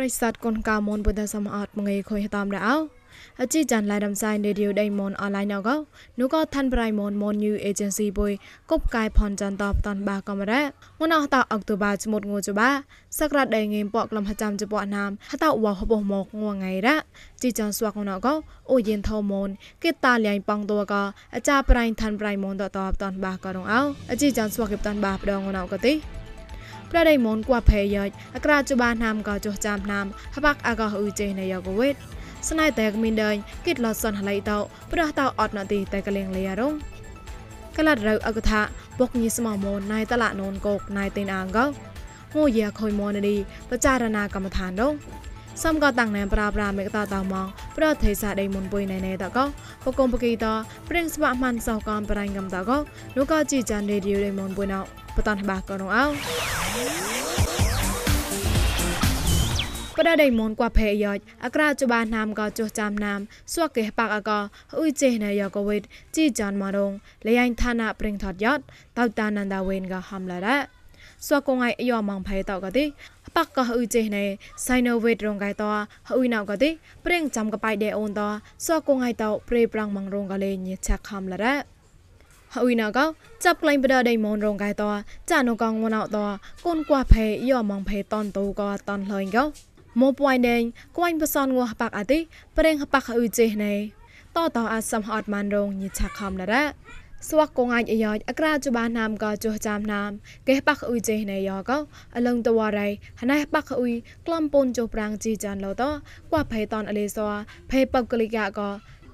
ប្រិស័តកូនកៅមុនពុទ្ធសមអត់មងេខុយតាមរោអជីចាន់ឡៃដំសៃនេឌីយោដៃមុនអនឡាញណកនូក៏ឋានប្រៃមុនមុនញូអេเจนស៊ីបុយកុបកាយផនចាន់តបតាន់បាកំរ៉ាងនអតអុកតូបាចមុតងូចបាសក្រាត់ដៃងេមពកលំហចាំចពណាមហតវហបមកងងៃរ៉ាជីចាន់ស្វាកណកអូយិនថោមុនគេតាលៃប៉ងតវកអចាប្រៃឋានប្រៃមុនតតបតាន់បាក៏រងអោអជីចាន់ស្វាកេបតាន់បាប្រងណកទី ប្រដៃមុនគួភេយអក្រាចបាណាមក៏ចុះចាំណាមហបាក់អកអ៊ឺចេណយកវេតស្នៃតែគ្មានដេញគិតលសនហឡៃតោប្រះតោអត់ណទីតែកលៀងលីរងកលរៅអកថាបុកញីស្មោមូនណៃតឡានូនកោកណៃតេនអាងកោងូយាខុយមនឌីបចារណាកម្មដ្ឋានដងសំក៏តាំងណែប្រាប្រាមេកតតមងប្រទេសាដៃមុនពុយណែណែតកោបកុំបកីតព្រិងស្បាម៉ាន់សោកំប្រៃកំតកោនោះក៏ជីចានរេឌីយោដៃមុនពុយណោ បតនបាកោនអោប្រដៃមនគួផេយោអក្រាចបាណាមក៏ចុះចាំណាមសួកេបាក់អកអ៊ុយចេណយកវិតជីចានមរងលេយ៉ៃឋានៈព្រិងថតយត់តៅតានន្តាវេនក៏ហំឡារ៉ាសួកង ಐ យោម៉ងផេតកទីបាក់ក៏អ៊ុយចេណេសៃណូវេតរងកៃតអ៊ុយណៅក៏ទីព្រិងចាំកបៃដេអូនតសួកង ಐ តព្រេប្រាំងម៉ងរងក៏លេញឆាក់ហំឡារ៉ា ហើយណាក៏ចាប់ក្លែងបដដៃមនរងកែតចានកងមណៅតកូនគួផេយោម៉ងផេតនទូក៏តនលយក៏មកពួយដេងគួយបសនងោះបាក់អតិប្រេងបាក់អ៊ឺចេណេតតអាសំអត់ម៉ានរងញិឆាខំណរ៉ាស្វាក់កងអាចអាយអក្រាចបាណាមក៏ចុះចាំណាមកេបាក់អ៊ុយចេណេយ៉ក៏អលឹងតវរៃហណេបាក់អ៊ុយក្លំពូនចុះប្រាំងជីចានលោតគួផេតនអលេសវផេបកលិកាក៏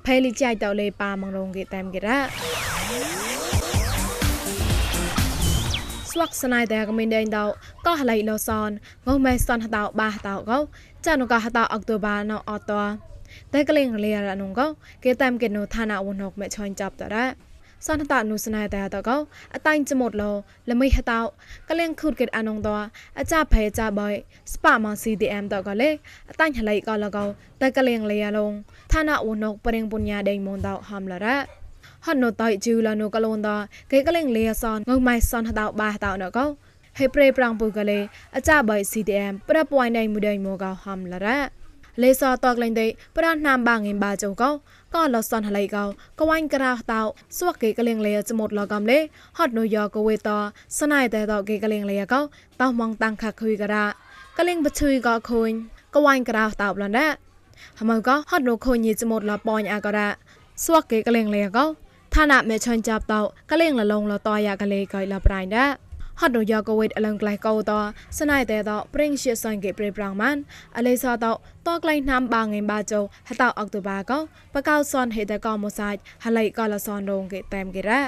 ផេលីចៃតលេប៉ាមងរងគេតាមគេរ៉ា ស្វាក់ស្នៃតែកមិនដេញដោក៏ហឡៃលោសនងមេសនហតោបាតោកោចានុកហតោអុកតូបាណោអតោតែកលេងលេរនុងកោគេតាមកេណូឋានៈវណុកមេឆាញ់ចាប់តរ៉ាសនតនុស្នៃតែតកោអតាញ់ចមុតលោលមីហតោកលេងខុតកេតអនុងតោអចាផេចាបយស្ប៉ាម៉ង CDM តកលេអតាញ់ហឡៃកោលកោតែកលេងលេរលងឋានៈវណុកប្រេងបុញ្ញាដេងមុនតោហំលរ៉ា ហត់នៅតៃជឺឡានូកលូនតាគេកលេងលេអសនងម៉ៃសនហតោបាតោណកោហេប្រេប្រាំងពូកលេអចាបៃ CDM ប្រពួយណៃមួយដៃមកោហំឡារ៉ាលេសតកលេងដៃប្រណាមបាងិមបាចោកោកោលសនហឡៃកោកវ៉ាញ់ក្រៅតោសួកគេកលេងលេចមុតលកំលេហត់នូយោកវេតស្នៃតែតគេកលេងលេកោតោមងតាំងខខុយការ៉ាកលេងបឈុយកោខូនកវ៉ាញ់ក្រៅតោប្លណាហមកោហត់នូខូនញីចមុតលប៉ាញ់អាការ៉ា សួកេកលេងលេកោឋានៈមេឆាញ់ចាប់តោកលេងលលងលតយ៉ាកលេកៃលប្រៃដាហត់រយ៉ាកវេតអលងក្លៃកោតស្នៃតែតប្រេងជាសង្កេប្រេប្រាំងម៉ានអលេសតោតក្លៃណាំបាងៃបាចោហតោអកតូបាកោបកោសនហេតកោមសាចហឡៃកោលសនរងកេតែមកេរ៉ា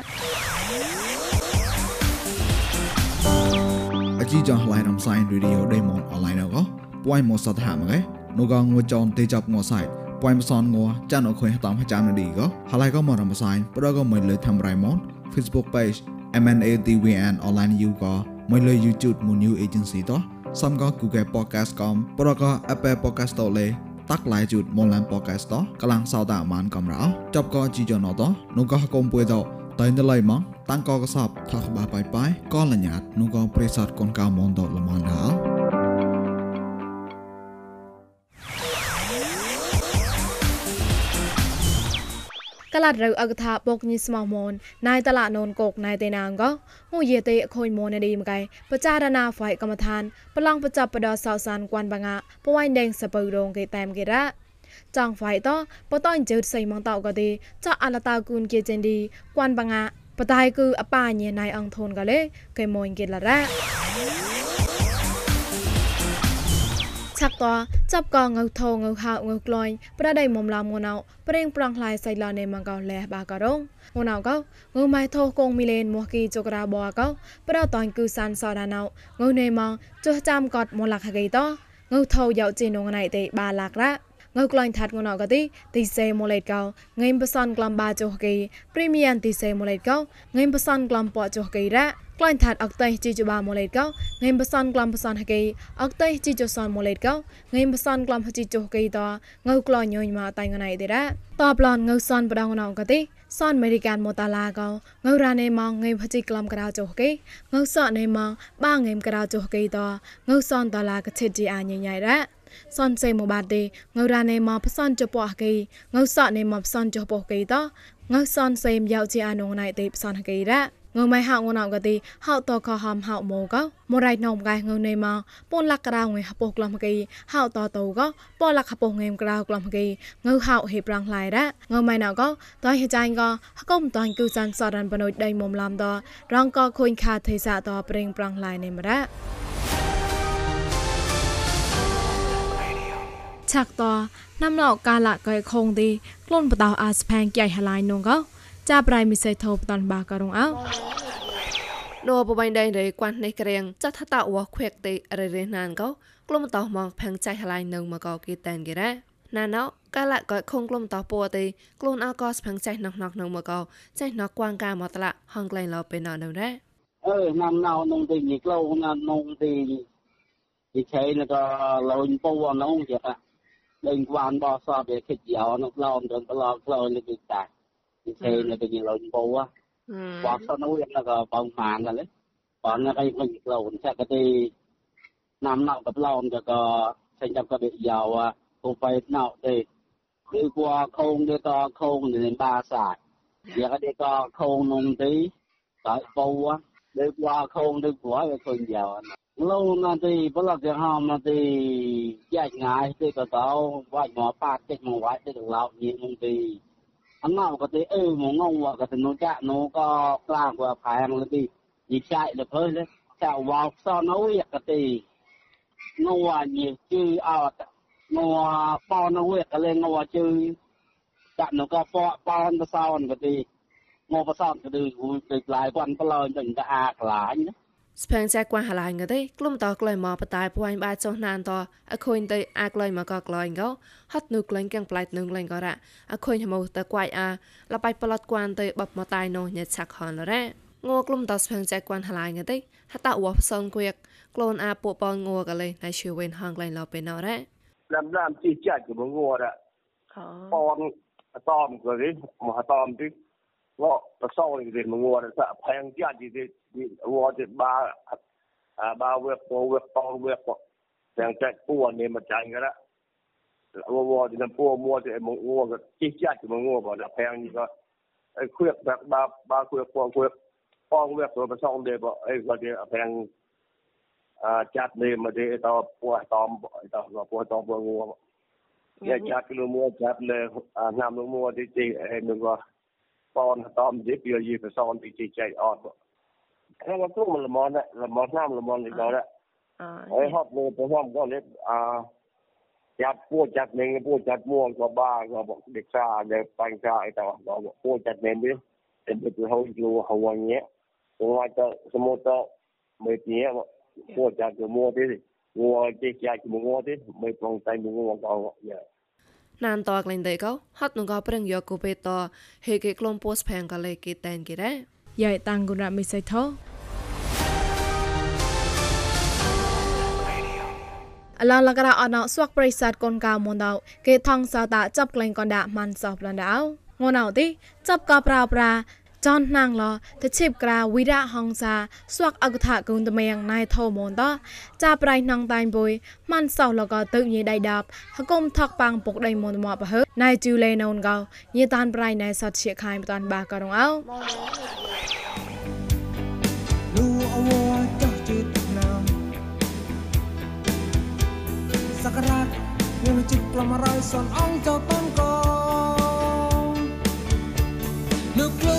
អជីចងឡៃរំសៃរីឌីអូដេម៉ុនអនឡាញអកោពួយមោសតហាមកេនូកងវចនទេចាប់ងោសៃ ពួយមសនងัวចានអខុយតាមចាំនឌីក៏ហើយក៏មករំសាយប្រក៏មិនលើធ្វើរៃម៉ូន Facebook page MNADWN online you ក៏មិនលើ YouTube មួយ new agency តោះសំក៏ Google podcast កំប្រក៏ Apple podcast តលេតាក់ឡៃជូតមនឡាន podcast តោះកលាំងសោតាអាម៉ានកំរោចប់ក៏ជីយ៉ណតោះនោះក៏កុំពួយតោតៃណឡៃម៉ងតាំងក៏កសបថាក្បាបាយបាយក៏លញ្ញាតនោះក៏ប្រេសតកូនកៅមនតល្មនដល់ លាត់រូវអកថាបកញីស្មោះមនណៃតឡានូនកោកណៃតេណាងកហូយេតេអខូនមនឌីមកៃបចារណាហ្វៃកម្មដ្ឋានប្រឡងបចាប់បដសោសានគួនបងាពួយដេងសពៅរងគេតាមគេរ៉ាចងហ្វៃតបតអញ្ជើសៃមងតោក៏ទេចអលតាគូនគេចិនឌីគួនបងាបតៃគឺអបាញេណៃអងធូនក៏លេគេមួយគេលរ៉ា ឆាក់តចាប់កងៅថងៅហៅងៅក្លាញ់ប្រដៃមុំឡាមងណៅប្រេងប្រងខ្លៃសៃឡនេម៉ងកោលែបាករងងណៅកោងៅម៉ៃថោកងមីលេនមកគីចក្រាបអកោប្រតនគឺសានសដាណៅងៅនេម៉ងចុះចាំកត់មលាក់ហកេតងៅថោយកជីនងណៃទេបាឡាក់រ៉ាងើក្លាញ់ថាត់ងណកទីទីសេម៉ូលេតកោងេមបសនក្លំបាចុះកេព្រីមៀនទីសេម៉ូលេតកោងេមបសនក្លំពចុះកេរ៉ា ក្លាញ់ថាត់អកតៃជីជបាម៉ូលេតកោងេមបសនក្លំបសនហកេអកតៃជីជសនម៉ូលេតកោងេមបសនក្លំហជីជុះកេតងើក្លាញ់ញយម៉ាតៃងណៃទេរ៉ាតបឡនងើសនបដងណងកទីសនអមេរិកានម៉ូតាឡាកោងើរ៉ានេម៉ងងេមហជីក្លំក្រៅចុះកេងើសនេម៉ងបាងេមក្រៅចុះកេតងើសនតឡាកឆិតជីអាញញ៉ៃរ៉ាសនសេមកបាទេងើរ៉ានេមកផ្សនចពអកេងើសក់នេមកផ្សនចពកេតងើសនសេមយកជាអនុងណៃទេផ្សនកេរ៉ាងើម៉ៃហៅងណៅកទីហៅតកហំហៅម៉ូកមរៃណោមកែងើនេមកពនលក្ករៅងេហពក្លំកេហៅតតូកពលក្ខពងេមក្រៅក្លំកេងើហៅហេប្រាំងឡៃរ៉ងើម៉ៃណៅកតៃហចៃកហកុំតៃគូសានសរនបនុយដៃមុំឡំតរងកខុញខាទេសាតប្រេងប្រាំងឡៃនេមរ៉ឆាក់តណាំឡោកាលៈកែខងទីក្លូនបតោអាស្ផាងចៃហឡៃនងកោ ចាប្រៃមិសៃធូបតាន់បាករងអោលោបបៃដៃរេគួននេះក្រៀងចាត់ថាតអវខ្វេកទេរេរេណានកោក្លុំតោមកផាំងចៃហឡៃនឹងមកកោគីតានគេរ៉ាណាណោកាលៈក៏ខងក្លុំតោពួទេក្លូនអោកោស្ផាំងចៃណកណកនឹងមកកោចៃណកគួងកាមកតឡាហងក្លែងលោពេលណោនៅរ៉ាអឺណាំណៅនងទីញីក្លូណានងទីទីឆៃនក៏លូនពូអនងចាដេញបានបោះសពវាគិតយោនោះឡោមដល់ឡោក្លូននេះគឺតាទីឆៃនក៏ញីលូនពូបោះសនោះយ៉ាងក៏ បងបានដែរបងនេះក៏វិញក្លូនចាក់ទៅណាំណៅក៏ឡោមក៏ចេញចាប់ក៏វាយោគូបែណៅទេគឺគួខងទៅតខងនៅបាសាវាក៏ទេក៏ខងនងទីតើពូលើគួខងទៅគួវាឃើញយោ lâu mà thì bữa là cái hòm mà thì dạy ngài thì có tao vài ngõ phát cái ngõ vài thì được lão nhìn mong thì anh nào có thể ừ mong ngon và có thể nó chạm nó có làm của phải hàng là thì gì chạy được hơi đấy chào vào sau nấu việc cái thì nó nhiều chữ ao nó bao nó việc cái lên nó chữ chạm nó có bao bao nó sao cái thì ngô bao sao cái thì lại quan bao lâu đừng có à lại nhé ស្ផេងចាក់គួនហឡៃងទេក្លុំតក្លៃមកបតាយពួយបាចុះណានតអខុញទៅអាក្លៃមកកក្លៃងហត់នូក្លែងកាំងប្លៃនឹងលែងក៏រ៉អខុញហមោតគួយអាលបៃប្លត់គួនទៅបបមកតាយនោះញ៉ាឆាក់ខនរ៉ងក្លុំតស្ផេងចាក់គួនហឡៃងទេហតាអវផ្សងគួយក្លូនអាពួកបងងកលេណៃឈឺវិញហងលែងលបេណរ៉ឡាំឡាំជីចាច់ក៏ងរ៉បងតอมក៏ទេមកតอม ទី lo persone di menguar sa payang dia di di wa di ba a ba we ko we ko we ko yang cek pu ni ma chang ga wa wa di nan pu mo de mo ngo ga chi cha di mo ngo ba da payang ni ga ai khuyek ba ba ba khuyek ko khuyek ko we ko ba song de ba ai ga de payang a chat ni ma de ta pu tom ta ga pu tom bo ngo ya chat lu mo chat le nam lu mo de chi ai nu ga បនតំយីពីយីប្រសនទីជចៃអត់ខ្ញុំមកទុំលមនលមនណាមលមននេះដល់អើហត់លើទៅហមក៏លេអាយ៉ាប់ពួកចាត់នឹងពួកចាត់មួងក៏បាក៏បដេកសាដែលបញ្ហាអីតោះពួកចាត់នឹងនេះតែទៅហៅយូហវញ៉ែគាត់ទៅសមុទ្រមើលទីពួកចាត់មួងទេមួងជិះចាច់មួងទេមើលប្រងតែមួងក៏យ៉ា ណានតក្លែងដេកោហត់នងកប្រឹងយកគូពេតហេគេក្លុំពោះផាំងកលេគេតែនគេរ៉យ៉ៃតាំងគុណរមិសៃថោអឡឡករអណស្វាក់ប្រិស័តកូនកៅមុនដោគេថងសោតាចាប់ក្លែងកនដាម៉ាន់សោប្លនដោងួនអោទីចាប់កប្រាប្រា ចនណាងឡតឈិបក្រាវិរៈហងសាស្វាក់អកថាគុនតមៀងណៃធមនតចាប្រៃណងតៃបុយម៉ាន់សោលកទៅញីដៃដាប់ហគុំថកប៉ាងពុកដៃមនមកបើណៃជូលេណូនកោញីតានប្រៃណៃសតជាខាយបតានបាករងអោលូអវចោះជិតណាមសក្ការៈញិចិត្តក្លំរយសនអងចោតនកោលោកគ្រូស្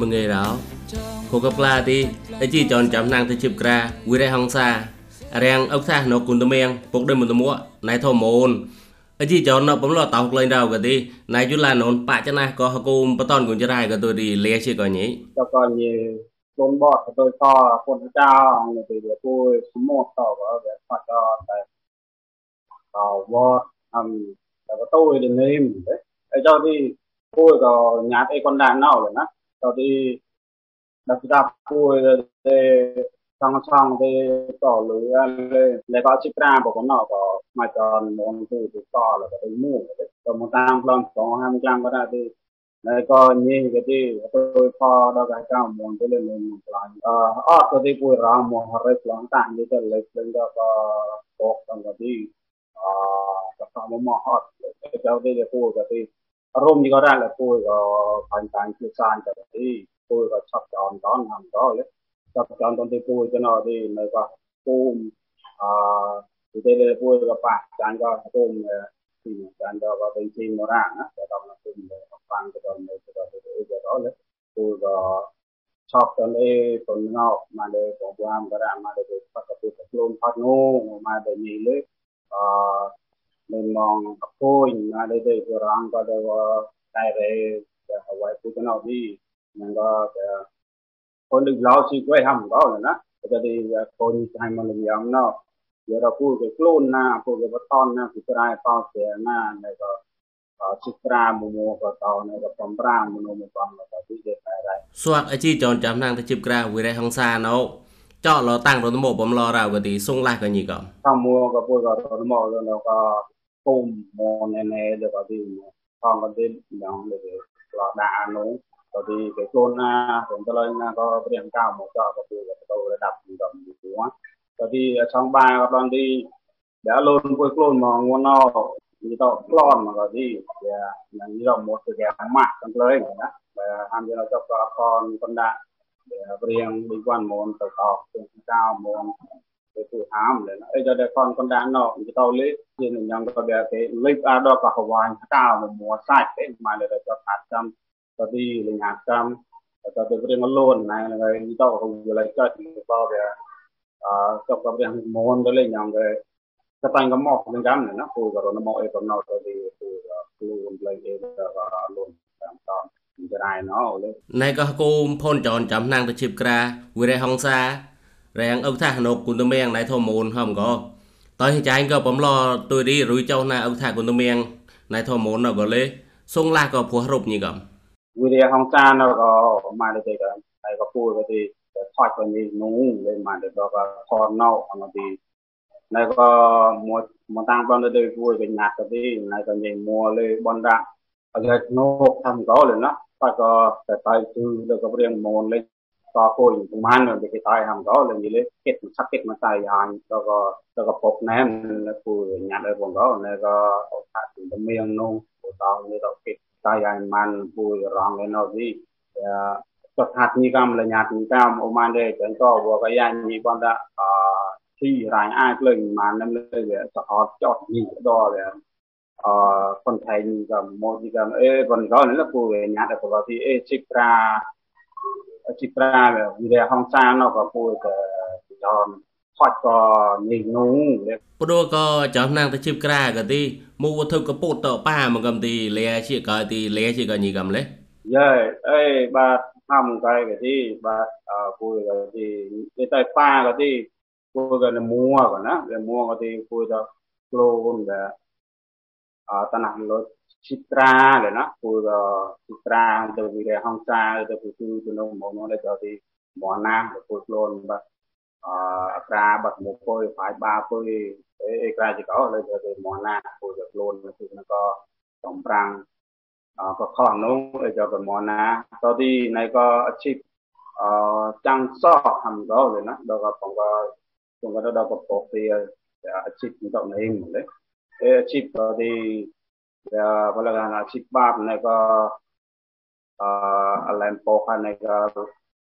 មងេរោគូកប្លាទីអជីចនចាំណាងទៅជិបក្រាវិរេហងសារាំងអុកសាណគុនតមៀងពុកដេមតមួណៃធមូនអជីចនណបំលោតោក្លែងរោក៏ទីណៃយូឡាននបាក់ចណាក៏ហកុំបតនគុនចរៃក៏ទូរីលេជាក៏ញីក៏ក៏ញីខ្លួនបត់ទៅតខ្លួនចៅនៅពេលវាពួយសមុទ្ tadi la città pure sang sang thì tỏ lưới lấy có chiếc ra của con nó có mà tròn muốn từ từ to là cái mũ còn một tam lon có hai mươi gram có ra thì lấy có như cái gì tôi pho đó cái cao muốn tôi lên lên một lần ờ tôi đi pure ra một hai cái lần tạm như thế lấy lên đó có bọc trong cái gì ờ cái phòng mà họ cái cháu đi để pure cái gì Rome juga orang lah koi ga panjang kisan jadi koi ga sab jalan jalan ham jalan le sab jalan jalan tu koi kena di mereka kum ah tu dia le koi ga pak jalan ga kum thì jalan ga ga bên trên orang lah jalan nak kum pang jalan le jalan tu koi jalan le koi ga sab jalan le pengenal mana program kerana mana tu pakai tu sebelum panu mana ni le ah memang poin ada dari orang pada daerah Hawaii Putin Abi nangga kon lig lao si koi ham ko na jadi kon hai mon lig yam no เดี๋ยวเราพูดไปกลุ่นนะพูดไปว่าตอนนะสุตรายตอนเสียหน้าแล้วก็สุตรามุโมก็ตอนแล้วก็ปอมปรามโนมุปอมแล้วก็ที่เด็ดอะไรสวัสดีจีจอนจำนางตะจิบกราวิไรฮังซาเนาะเจาะเราตั้งรถมอผมรอเรากติส่งไล่กันยี่ก่อนตั้งมัวก็พูดกับรถมอแล้วเราก็ como nene có gì con có tên đó để là đã nó có gì cái chôn na cũng cho lên có tiền cao một cho có gì tôi đặt đồng gì quá có gì trong ba có đoàn đi đã luôn cuối luôn mà ngon no như tao lon mà có gì là như là một cái cái mặt trong lên đó và ham cho cho con con đã để riêng đi quan môn từ học từ cao môn ទៅអាមលែអីដល់ដល់ផងកណ្ដាលណោទៅទៅលេជានឹងញ៉ាំក៏ដែរទេលេអាដល់ក៏ហវាញស្កាលមួសាច់ទេមកលើទៅថាចាំទៅទីលញ្ញាចាំទៅទៅរៀងលូនណាហើយទៅហូរលេចទៅបោដែរអឺចប់រៀងមនទៅលេញ៉ាំទៅស្បាញ់ក៏មកនឹងដែរណាពូក៏រនមកអីក៏ណោទៅទីពូខ្លួនលេអីទៅលូនតាមតនចរាយណោលេណែក៏គុំផុនចរចាំណាងទៅជីបក្រាវិរៈហងសា រាំងអុកថាណូគុនតមៀងណៃធមូនហំក៏តើចាញ់ក៏បំឡទុយរីរួយចោណាអុកថាគុនតមៀងណៃធមូនក៏លេសុងឡាក៏ព្រោះរូបញីកំវិរៈហងសាណក៏មកទៅក៏ហើយក៏ពូក៏ទីថតទៅនេះនោះលេមកទៅក៏ថតណោអងទី này có một một tăng con đời vui cái nhạc cái đi này có nhìn mua lên bon đạn ở cái nô thầm có lên đó phải có cái tay từ được cái riêng môn lên có cô những cũng man rồi cái tay आपको मान में दिखाए हम गाँव लेंगे ले कित सकित मचाई आन तो को तो को पक ने को nhà đời con गाँव ने को था thì đâm miệng nung của tao như đó kịch tai ai man vui rong lên nó gì cho thật như cam là nhà thì cam ô man đây chẳng có vừa cái anh như con đã thì ràng ai lên mà năm lên về cho họ chọn gì đó về អឺខ្លួនឯងក៏មកទីកងអេបងក៏នៅពូញ៉ាត់ក៏ទីអេជិក្រា ci prave dire hong sa no ko pu ko don ផត់ក៏នេះនោះព្រោះក៏ចំណាំងទៅជីបក្រាក៏ទីមកវត្ថុកពុតតប៉ាមកកំទីលែជាក៏ទីលែជាក៏ញីកំលេយើអេបាទតាមកាយក៏ទីបាទអើគួយក៏ទីគេតែប៉ាក៏ទីគួយក៏មួក៏ណាមួក៏ទីគួយទៅក្លូនដែរ chitra rồi nó của chitra từ vì là hong sa từ của từ từ nông mồm nó đây cho thì mỏ nam của của luôn và ra bật một phôi phải ba phôi ấy ra chỉ có đây cho thì mỏ nam của được luôn nó thì nó có tổng răng có khó nó đây cho cái mỏ nam sau thì này có chip trăng sọ hầm đó rồi nó đâu có còn có còn có đâu có cổ thì chip như tổng này hình đấy kung ano daw po kaya achieve nito na yung muli. Eh, achieve ko di kaya wala ka na achieve ba na ko uh, alam po ka na ko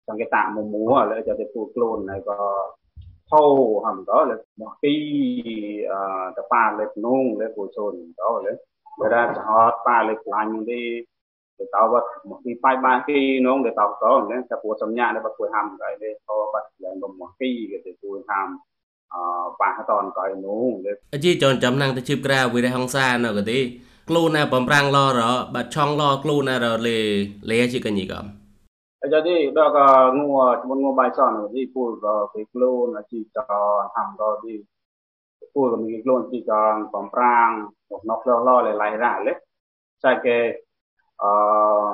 sang cái tạm mùa mùa lại cho cái phụ clone này có thâu hầm đó là một cái tập ba lệch nung lệch phụ sồn đó là bây giờ họ ba lệch lạnh đi để tao bắt một cái phai ba cái nung để tao có nên tập phụ sầm nhà để bắt phụ hầm cái để tao bắt lên một cái cái để phụ hầm ប៉ះតនកយនោះអជីចនចំណាំងទៅជីបក្រៅវិរហងសានៅកទីខ្លួនណាបំប្រាំងឡរបាត់ឆងឡខ្លួនណារលេលេជីកញីកំ jadi dah ka ngua cuma ngua bai son di pul ka ke klon na chi cha ham ka di pul ka mi klon chi cha pom prang nok nok lo lo le lai ra le sai ke អឺ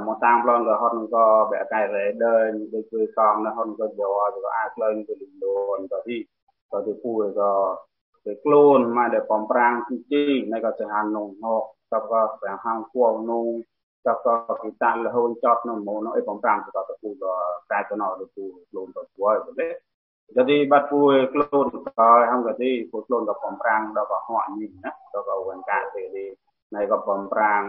មកតាមប្លន់ក៏ហត់ក៏បែកកែរ៉េដើរដូចគឺកងនៅហត់ក៏យកទៅអាចក្លែងទៅលូនក៏ទី ក៏ទៅពូក៏ទៅខ្លួនមកដែលបំប្រាំងទីជីនៅក៏ចហាននងមកក៏ក៏ប្រាំងហាងគួរនងក៏ក៏គេតាំងលហូនចត់នៅមកនៅអីបំប្រាំងក៏ទៅពូក៏កាយទៅណោទៅពូខ្លួនទៅពូហើយទេ jadi bat pu klon ka ham ka di pu klon ka pom prang da ka ho ni na da ka wan ka te di nai ka pom prang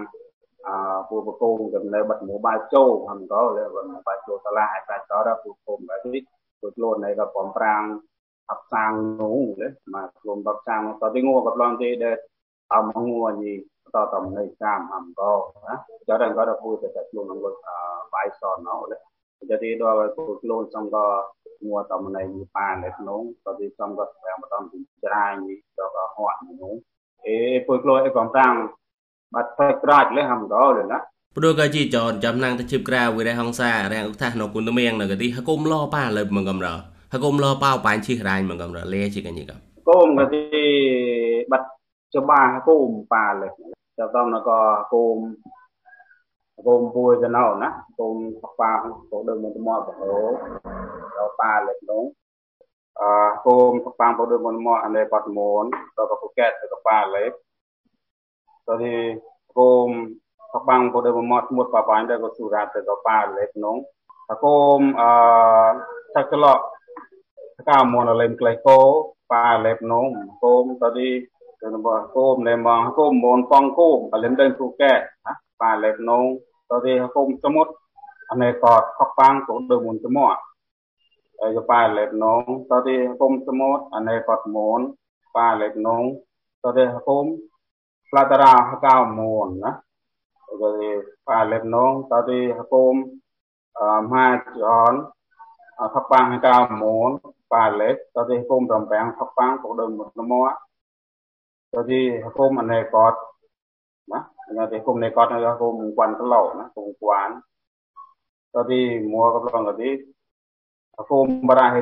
a pu pu ko ka le bat mo ba chou ham ka le ban mo ba chou sala ai ka ta da pu ko ka di pu klon nai ka pom prang ap sang nu le ma klon bap sang ta di ngo ka plon te de a mo ngo ni ta ta nei sam ham ka ha ja da ka da pu te ta klon ngo a bai son no le jadi do pu klon sam ka មួតំណៃមួយប៉ានៅក្នុងក៏ទីសំក៏ស្រាំបន្តពីច្រាយនេះក៏ហត់នោះអេពុយក្លោអីកំតាំងបាត់តែក្រាច់លេហំក៏លេណាព្រោះក៏ជីចនចំណាំងទៅជិបក្រៅវិរៈហងសារាំងឧថានៅគុណមៀងនៅក៏ទីហគុំលោប៉ាលើមកកំរ ហគុំលោប៉ៅបាញ់ឈីរាញមកកំរលេជីកញីកំគុំក៏ទីបាត់ចបាគុំប៉ាលើចាំតំនៅក៏គុំគុំពួយទៅណោណាគុំប៉ាក៏ដើមមកមកទៅប៉ាលេក្នុងអឺគោមប៉ាងបដមុនមកអនេបាត់មូនទៅក៏ពូកែតទៅក៏ប៉ាលេទៅទីគោមប៉ាងបដមុនមកស្មុតប៉ាបាញ់ទៅក៏សុរាទៅក៏ប៉ាលេក្នុងគោមអឺថាក្លោកា មនលេមក្លេកោប៉ាលេក្នុងគោមទៅទីទៅមកគោមលេមងគោមមូនប៉ងគោមអលេមទៅពូកែតប៉ាលេក្នុងទៅទីគោមសមុទ្រអនេក៏ប៉ាងបដមុនទៅមកហើយប៉ាលេតនងតទេគុំសមុទ្រអនេកតមូនប៉ាលេ តនងតទេគុំផ្លាតរាកៅមូនណាទៅទេប៉ាលេតនងតទេគុំអមហាចនថបាំងកៅមូនប៉ាលេតតទេគុំរំបាំង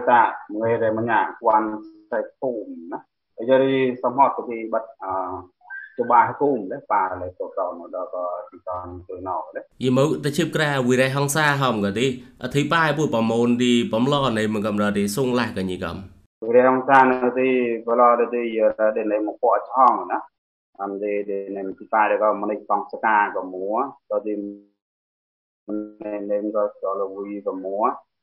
ថបាំងក៏ដើមមកមកតទេគុំអនេ កតណានៅទេគុំនេកតនៅគុំគួនក្លោណាគុំគួនតទេមួកប្លងក៏ទេ Aku merahita mengere menyak wan sai tum na. Jadi somhot thì bắt cuba tum le pa le to to no da ka ti tan tu no le. យីមកទៅជិបក្រៅវិរៈហង្សាហំក៏ទីអធិបាយពុប្រមូលទីបំឡនៃមកកំរទីសុងលះកញីកំវិរៈហង្សានៅទីបឡរទីយទៅនៃមកពកឆងណាអមទីនៃទីបាយក៏មនិកងសកាក៏មួទៅទីនៃក៏ចលវីក៏មួ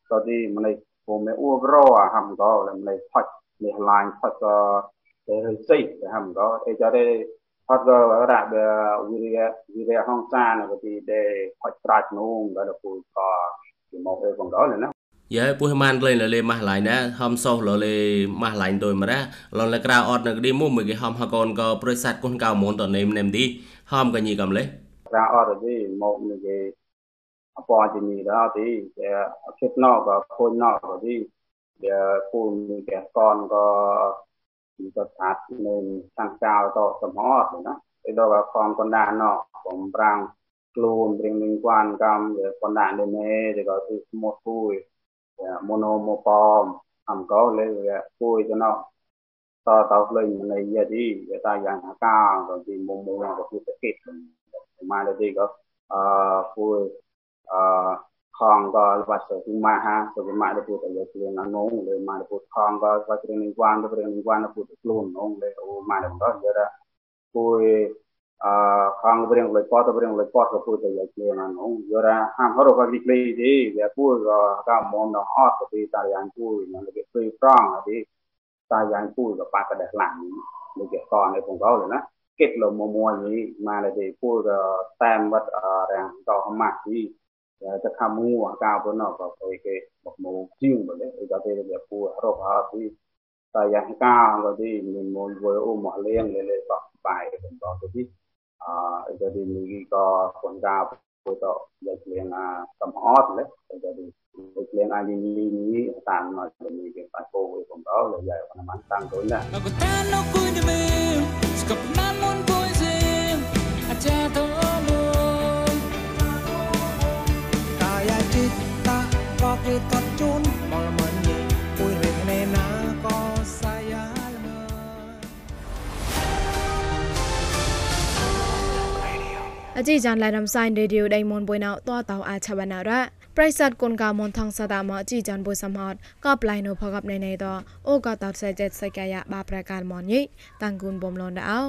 tadi mulai pome ubro ham go le mulai phật le line phật go để hơi xây để ham go để cho đây phật go ra be wiria wiria hong sa na thì để phật trach nung đó là phụ có thì một cái con đó là nó យើពុះម៉ានលេងលេម៉ាស់ឡៃណាហំសោះលលេម៉ាស់ឡៃទៅមរ៉ាលនលក្រៅអត់នៅឌីមុំគេហំហកូនក៏ប្រិស័តគុនកៅមុនតនេមនេមទីហំក៏ញីកំលេក្រៅអត់ទៅមកនេះគេ opportunity thì kết nọ và khôi nọ thì để phun kẻ con có có sát nên sang cao to tầm hót đó cái đó là con con đàn nọ cũng răng luôn riêng liên quan cam để con đàn đến mê thì có từ một phui mono mo pom hàm có lấy phui cho nó to to lên này giờ đi người ta dàn cao rồi thì mồm mồm có phui cái kịch mà là gì có phui khong go va so tu ma ha so ma de put le tu na no le ma de put khong go va tu ni kwan de ni kwan na put lu no le o ma de go ya da pu a khong de le pot de le pot ko put le le na no ya da ham ho ro ga li play de le pu go ka mon no hot ko ti ta yan pu na le ke strong a di ta yan pu go pa ka de lang le ke ko ne pong go le na kết lo mo mo ni ma le de pu go tam wat rang to ma ni จะทำงูกาวบนนอกก็ไปเกบอกมูจิ้งหมดเลยไอ้ก็เดี๋ยวปูรบหาที่แต่ยังก้าวก็ที่มีมูลวัวอุ้มเลี้ยงเลยเลยก็ไปเป็นต่อที่อ่าไอ้ก็ที่มีก็คนก้าวปูต่ออยากเลี้ยงอ่าสมอดเลยไอ้ก็ที่เลี้ยงอ่านี้นี้ตามมาจะมีเป็นปัจจุบันของเราเลยใหญ่กว่ามันตั้งตัวเนี่ย អជីចានឡៃរំសៃរេឌីយោដៃមុនបុយណៅតតោអាឆបណារ៉ាប្រិស័តគុនកាមនថងសតាមកជីចានបុយសមហតកបឡៃណូផកបណៃណៃតអូកតតសៃចិត្តសៃកាយាបាប្រកាលមនយីតាំងគុនបំលនដៅ